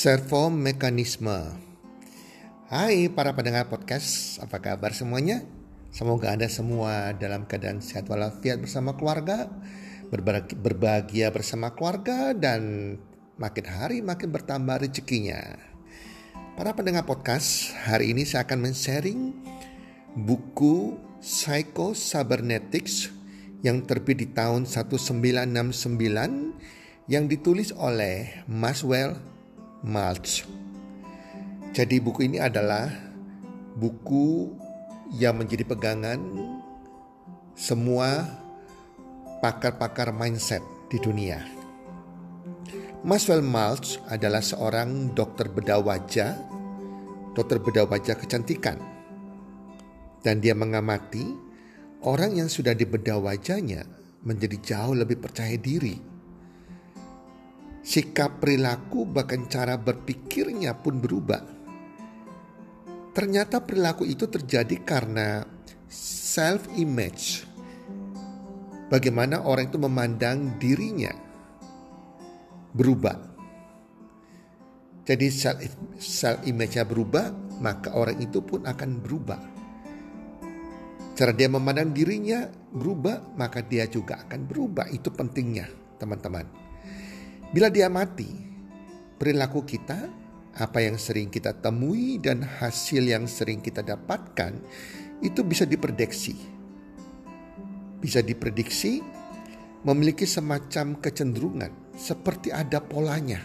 Servo mekanisme. Hai para pendengar podcast, apa kabar semuanya? Semoga Anda semua dalam keadaan sehat walafiat bersama keluarga, berbahagia bersama keluarga dan makin hari makin bertambah rezekinya. Para pendengar podcast, hari ini saya akan men-sharing buku Psycho Cybernetics yang terbit di tahun 1969 yang ditulis oleh Maxwell Malch. Jadi buku ini adalah buku yang menjadi pegangan semua pakar-pakar mindset di dunia. Maxwell Malch adalah seorang dokter bedah wajah, dokter bedah wajah kecantikan. Dan dia mengamati orang yang sudah dibedah wajahnya menjadi jauh lebih percaya diri sikap perilaku bahkan cara berpikirnya pun berubah. Ternyata perilaku itu terjadi karena self image. Bagaimana orang itu memandang dirinya berubah. Jadi self image-nya berubah, maka orang itu pun akan berubah. Cara dia memandang dirinya berubah, maka dia juga akan berubah. Itu pentingnya, teman-teman. Bila dia mati, perilaku kita, apa yang sering kita temui dan hasil yang sering kita dapatkan itu bisa diprediksi. Bisa diprediksi memiliki semacam kecenderungan seperti ada polanya.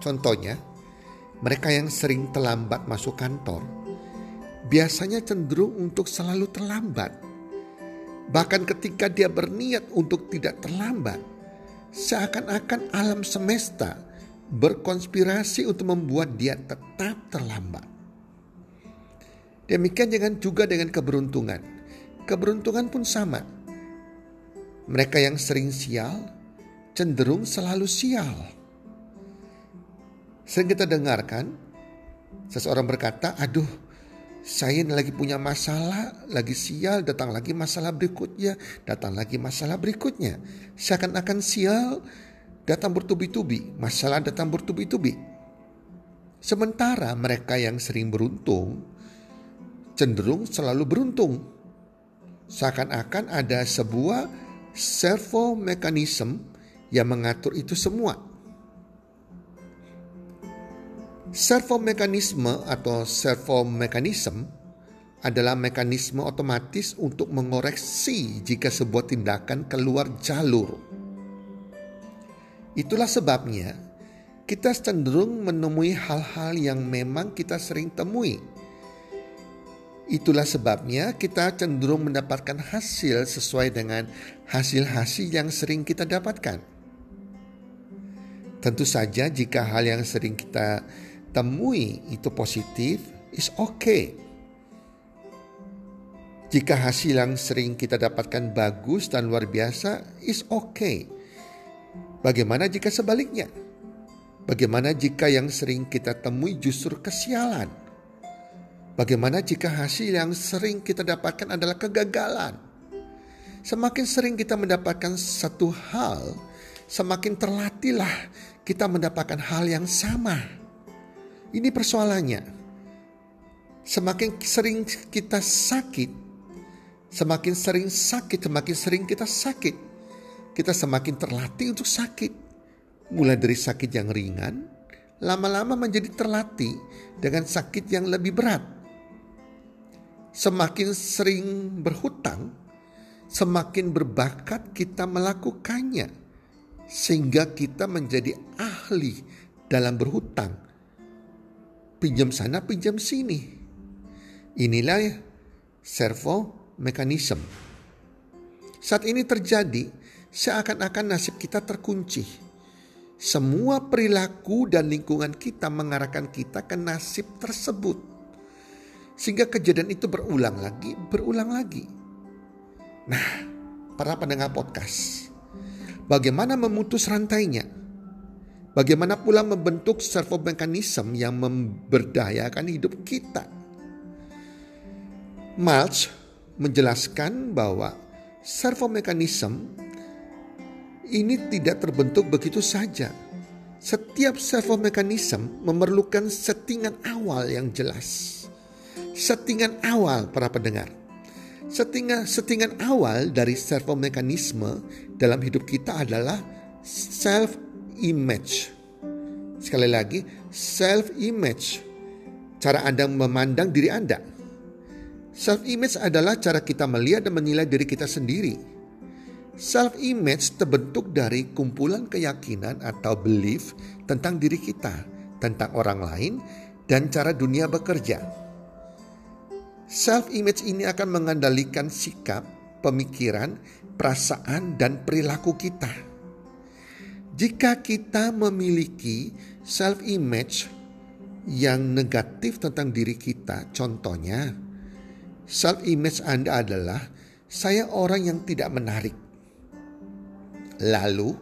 Contohnya, mereka yang sering terlambat masuk kantor biasanya cenderung untuk selalu terlambat. Bahkan ketika dia berniat untuk tidak terlambat, seakan-akan alam semesta berkonspirasi untuk membuat dia tetap terlambat. Demikian dengan juga dengan keberuntungan. Keberuntungan pun sama. Mereka yang sering sial cenderung selalu sial. Sering kita dengarkan seseorang berkata, "Aduh, saya lagi punya masalah, lagi sial, datang lagi masalah berikutnya, datang lagi masalah berikutnya. Seakan-akan sial datang bertubi-tubi, masalah datang bertubi-tubi. Sementara mereka yang sering beruntung cenderung selalu beruntung. Seakan-akan ada sebuah servo mekanisme yang mengatur itu semua. Servo mekanisme atau servo mekanisme adalah mekanisme otomatis untuk mengoreksi jika sebuah tindakan keluar jalur. Itulah sebabnya kita cenderung menemui hal-hal yang memang kita sering temui. Itulah sebabnya kita cenderung mendapatkan hasil sesuai dengan hasil-hasil yang sering kita dapatkan. Tentu saja jika hal yang sering kita temui itu positif, is okay. Jika hasil yang sering kita dapatkan bagus dan luar biasa, is okay. Bagaimana jika sebaliknya? Bagaimana jika yang sering kita temui justru kesialan? Bagaimana jika hasil yang sering kita dapatkan adalah kegagalan? Semakin sering kita mendapatkan satu hal, semakin terlatihlah kita mendapatkan hal yang sama. Ini persoalannya. Semakin sering kita sakit, Semakin sering sakit, semakin sering kita sakit. Kita semakin terlatih untuk sakit. Mulai dari sakit yang ringan, lama-lama menjadi terlatih dengan sakit yang lebih berat. Semakin sering berhutang, semakin berbakat kita melakukannya, sehingga kita menjadi ahli dalam berhutang. Pinjam sana, pinjam sini. Inilah servo mekanisme. Saat ini terjadi, seakan-akan nasib kita terkunci. Semua perilaku dan lingkungan kita mengarahkan kita ke nasib tersebut. Sehingga kejadian itu berulang lagi, berulang lagi. Nah, para pendengar podcast, bagaimana memutus rantainya? Bagaimana pula membentuk servo mekanisme yang memberdayakan hidup kita? Malch menjelaskan bahwa servo mekanisme ini tidak terbentuk begitu saja. Setiap servo mekanisme memerlukan settingan awal yang jelas. Settingan awal para pendengar. Settingan, settingan awal dari servo mekanisme dalam hidup kita adalah self image. Sekali lagi, self image. Cara Anda memandang diri Anda Self image adalah cara kita melihat dan menilai diri kita sendiri. Self image terbentuk dari kumpulan keyakinan atau belief tentang diri kita, tentang orang lain, dan cara dunia bekerja. Self image ini akan mengandalkan sikap, pemikiran, perasaan, dan perilaku kita. Jika kita memiliki self image yang negatif tentang diri kita, contohnya Self image Anda adalah saya orang yang tidak menarik. Lalu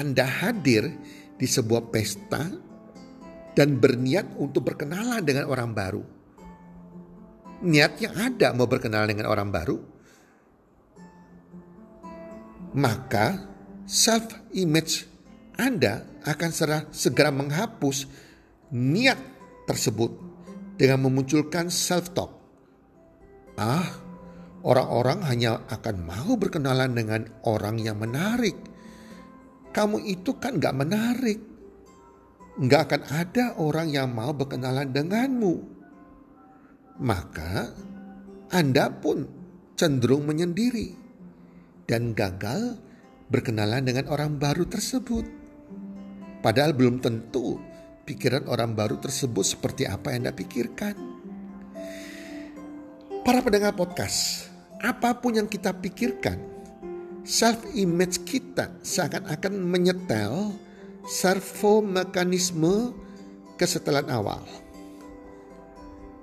Anda hadir di sebuah pesta dan berniat untuk berkenalan dengan orang baru. Niatnya ada mau berkenalan dengan orang baru. Maka self image Anda akan segera menghapus niat tersebut dengan memunculkan self talk Ah, orang-orang hanya akan mau berkenalan dengan orang yang menarik. Kamu itu kan gak menarik. Gak akan ada orang yang mau berkenalan denganmu. Maka Anda pun cenderung menyendiri dan gagal berkenalan dengan orang baru tersebut. Padahal belum tentu pikiran orang baru tersebut seperti apa yang Anda pikirkan. Para pendengar podcast, apa pun yang kita pikirkan, self image kita seakan-akan menyetel servo mekanisme kesetelan awal.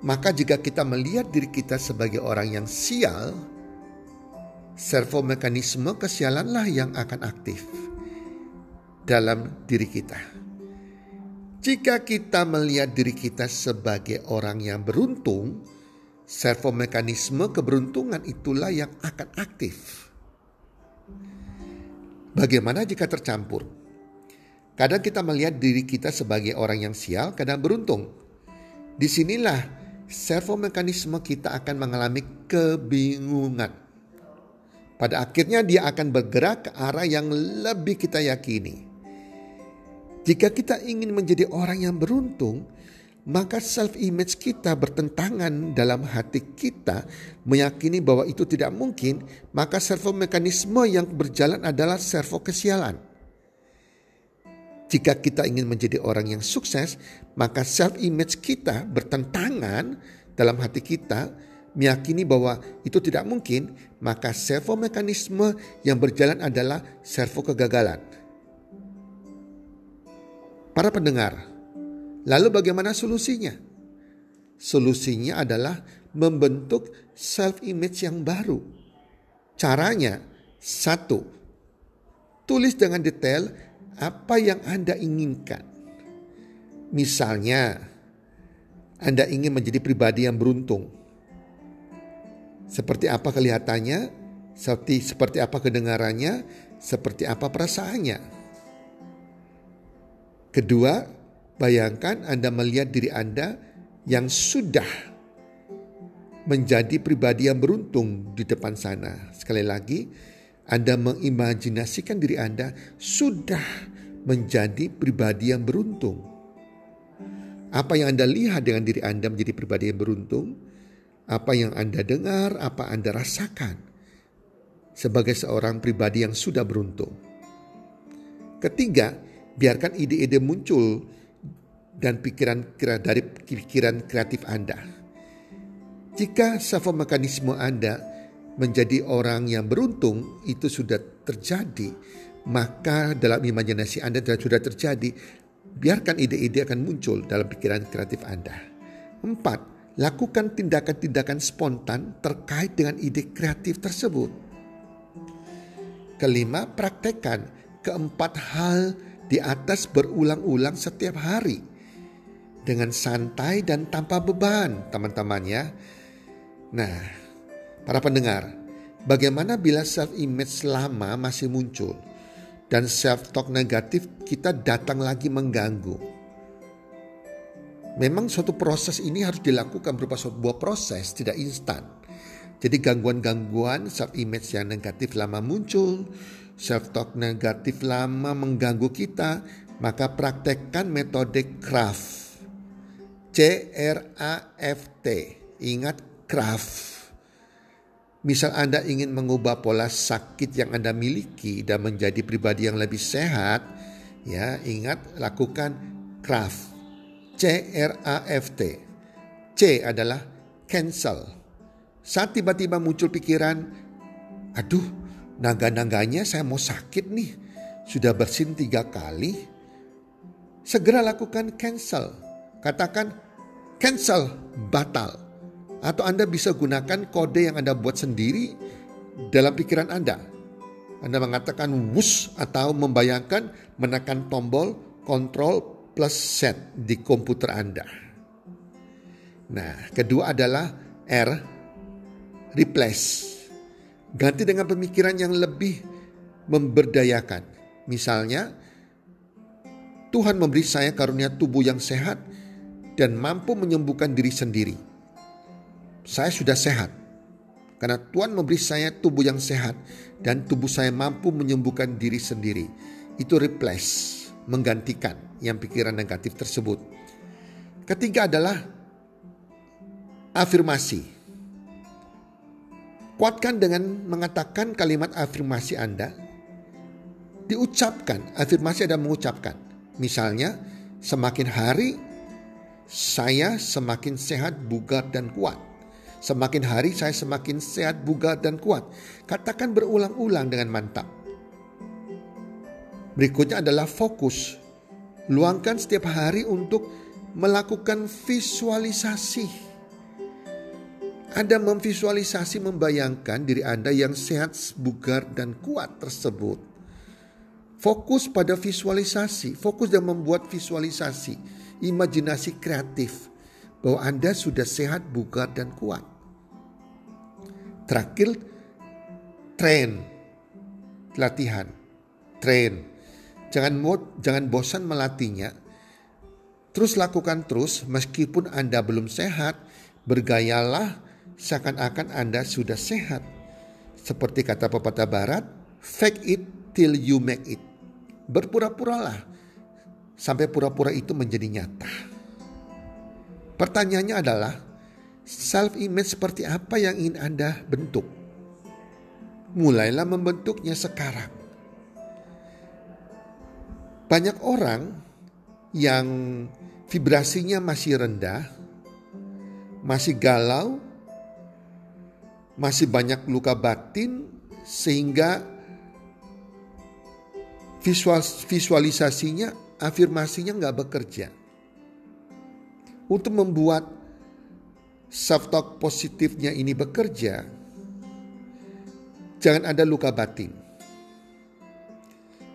Maka jika kita melihat diri kita sebagai orang yang sial, servo mekanisme kesialanlah yang akan aktif dalam diri kita. Jika kita melihat diri kita sebagai orang yang beruntung, servo mekanisme keberuntungan itulah yang akan aktif. Bagaimana jika tercampur? Kadang kita melihat diri kita sebagai orang yang sial, kadang beruntung. Di sinilah servo mekanisme kita akan mengalami kebingungan. Pada akhirnya dia akan bergerak ke arah yang lebih kita yakini. Jika kita ingin menjadi orang yang beruntung, maka self image kita bertentangan dalam hati kita meyakini bahwa itu tidak mungkin, maka servo mekanisme yang berjalan adalah servo kesialan. Jika kita ingin menjadi orang yang sukses, maka self image kita bertentangan dalam hati kita meyakini bahwa itu tidak mungkin, maka servo mekanisme yang berjalan adalah servo kegagalan. Para pendengar, Lalu bagaimana solusinya? Solusinya adalah membentuk self image yang baru. Caranya satu, tulis dengan detail apa yang Anda inginkan. Misalnya, Anda ingin menjadi pribadi yang beruntung. Seperti apa kelihatannya, seperti seperti apa kedengarannya, seperti apa perasaannya. Kedua, Bayangkan Anda melihat diri Anda yang sudah menjadi pribadi yang beruntung di depan sana. Sekali lagi, Anda mengimajinasikan diri Anda sudah menjadi pribadi yang beruntung. Apa yang Anda lihat dengan diri Anda menjadi pribadi yang beruntung, apa yang Anda dengar, apa Anda rasakan sebagai seorang pribadi yang sudah beruntung. Ketiga, biarkan ide-ide muncul dan pikiran dari pikiran kreatif Anda. Jika mekanisme Anda menjadi orang yang beruntung, itu sudah terjadi, maka dalam imajinasi Anda sudah terjadi, biarkan ide-ide akan muncul dalam pikiran kreatif Anda. Empat, lakukan tindakan-tindakan spontan terkait dengan ide kreatif tersebut. Kelima, praktekkan keempat hal di atas berulang-ulang setiap hari dengan santai dan tanpa beban, teman-teman ya. Nah, para pendengar, bagaimana bila self-image lama masih muncul dan self-talk negatif kita datang lagi mengganggu? Memang suatu proses ini harus dilakukan berupa sebuah proses, tidak instan. Jadi gangguan-gangguan self-image yang negatif lama muncul, self-talk negatif lama mengganggu kita, maka praktekkan metode CRAFT. C-R-A-F-T. Ingat craft. Misal Anda ingin mengubah pola sakit yang Anda miliki dan menjadi pribadi yang lebih sehat, ya ingat lakukan craft. C R A F T. C adalah cancel. Saat tiba-tiba muncul pikiran, aduh naga-naganya saya mau sakit nih, sudah bersin tiga kali. Segera lakukan cancel. Katakan cancel, batal. Atau Anda bisa gunakan kode yang Anda buat sendiri dalam pikiran Anda. Anda mengatakan wus atau membayangkan menekan tombol kontrol plus set di komputer Anda. Nah, kedua adalah R, replace. Ganti dengan pemikiran yang lebih memberdayakan. Misalnya, Tuhan memberi saya karunia tubuh yang sehat dan mampu menyembuhkan diri sendiri saya sudah sehat. Karena Tuhan memberi saya tubuh yang sehat dan tubuh saya mampu menyembuhkan diri sendiri. Itu replace, menggantikan yang pikiran negatif tersebut. Ketiga adalah afirmasi. Kuatkan dengan mengatakan kalimat afirmasi Anda. Diucapkan, afirmasi Anda mengucapkan. Misalnya, semakin hari saya semakin sehat, bugar, dan kuat Semakin hari saya semakin sehat, bugar, dan kuat. Katakan berulang-ulang dengan mantap. Berikutnya adalah fokus. Luangkan setiap hari untuk melakukan visualisasi. Anda memvisualisasi membayangkan diri Anda yang sehat, bugar, dan kuat tersebut. Fokus pada visualisasi, fokus dan membuat visualisasi, imajinasi kreatif bahwa Anda sudah sehat, bugar, dan kuat. Terakhir, train, latihan, train. Jangan mod, jangan bosan melatihnya. Terus lakukan terus meskipun Anda belum sehat, bergayalah seakan-akan Anda sudah sehat. Seperti kata pepatah barat, fake it till you make it. Berpura-puralah sampai pura-pura itu menjadi nyata. Pertanyaannya adalah, self image seperti apa yang ingin Anda bentuk? Mulailah membentuknya sekarang. Banyak orang yang vibrasinya masih rendah, masih galau, masih banyak luka batin sehingga visual, visualisasinya, afirmasinya nggak bekerja. Untuk membuat self-talk positifnya ini bekerja, jangan ada luka batin.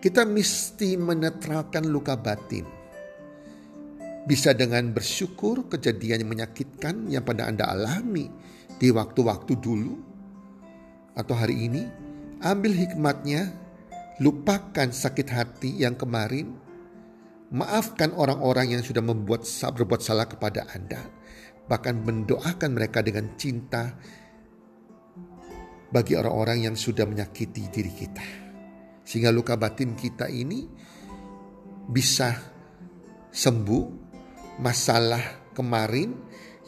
Kita mesti menetralkan luka batin. Bisa dengan bersyukur kejadian yang menyakitkan yang pada Anda alami di waktu-waktu dulu atau hari ini. Ambil hikmatnya, lupakan sakit hati yang kemarin, maafkan orang-orang yang sudah membuat berbuat salah kepada Anda bahkan mendoakan mereka dengan cinta bagi orang-orang yang sudah menyakiti diri kita. Sehingga luka batin kita ini bisa sembuh masalah kemarin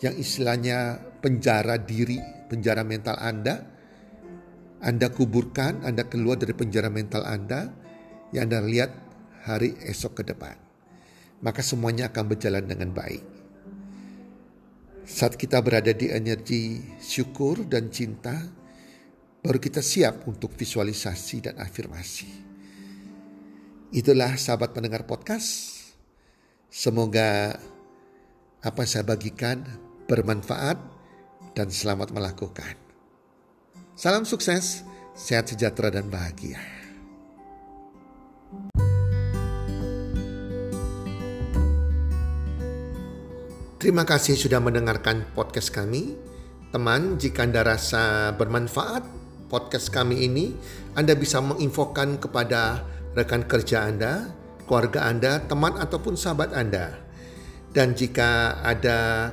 yang istilahnya penjara diri, penjara mental Anda. Anda kuburkan, Anda keluar dari penjara mental Anda yang Anda lihat hari esok ke depan. Maka semuanya akan berjalan dengan baik. Saat kita berada di energi syukur dan cinta, baru kita siap untuk visualisasi dan afirmasi. Itulah sahabat pendengar podcast. Semoga apa saya bagikan bermanfaat dan selamat melakukan. Salam sukses, sehat sejahtera dan bahagia. Terima kasih sudah mendengarkan podcast kami. Teman, jika Anda rasa bermanfaat podcast kami ini, Anda bisa menginfokan kepada rekan kerja Anda, keluarga Anda, teman ataupun sahabat Anda. Dan jika ada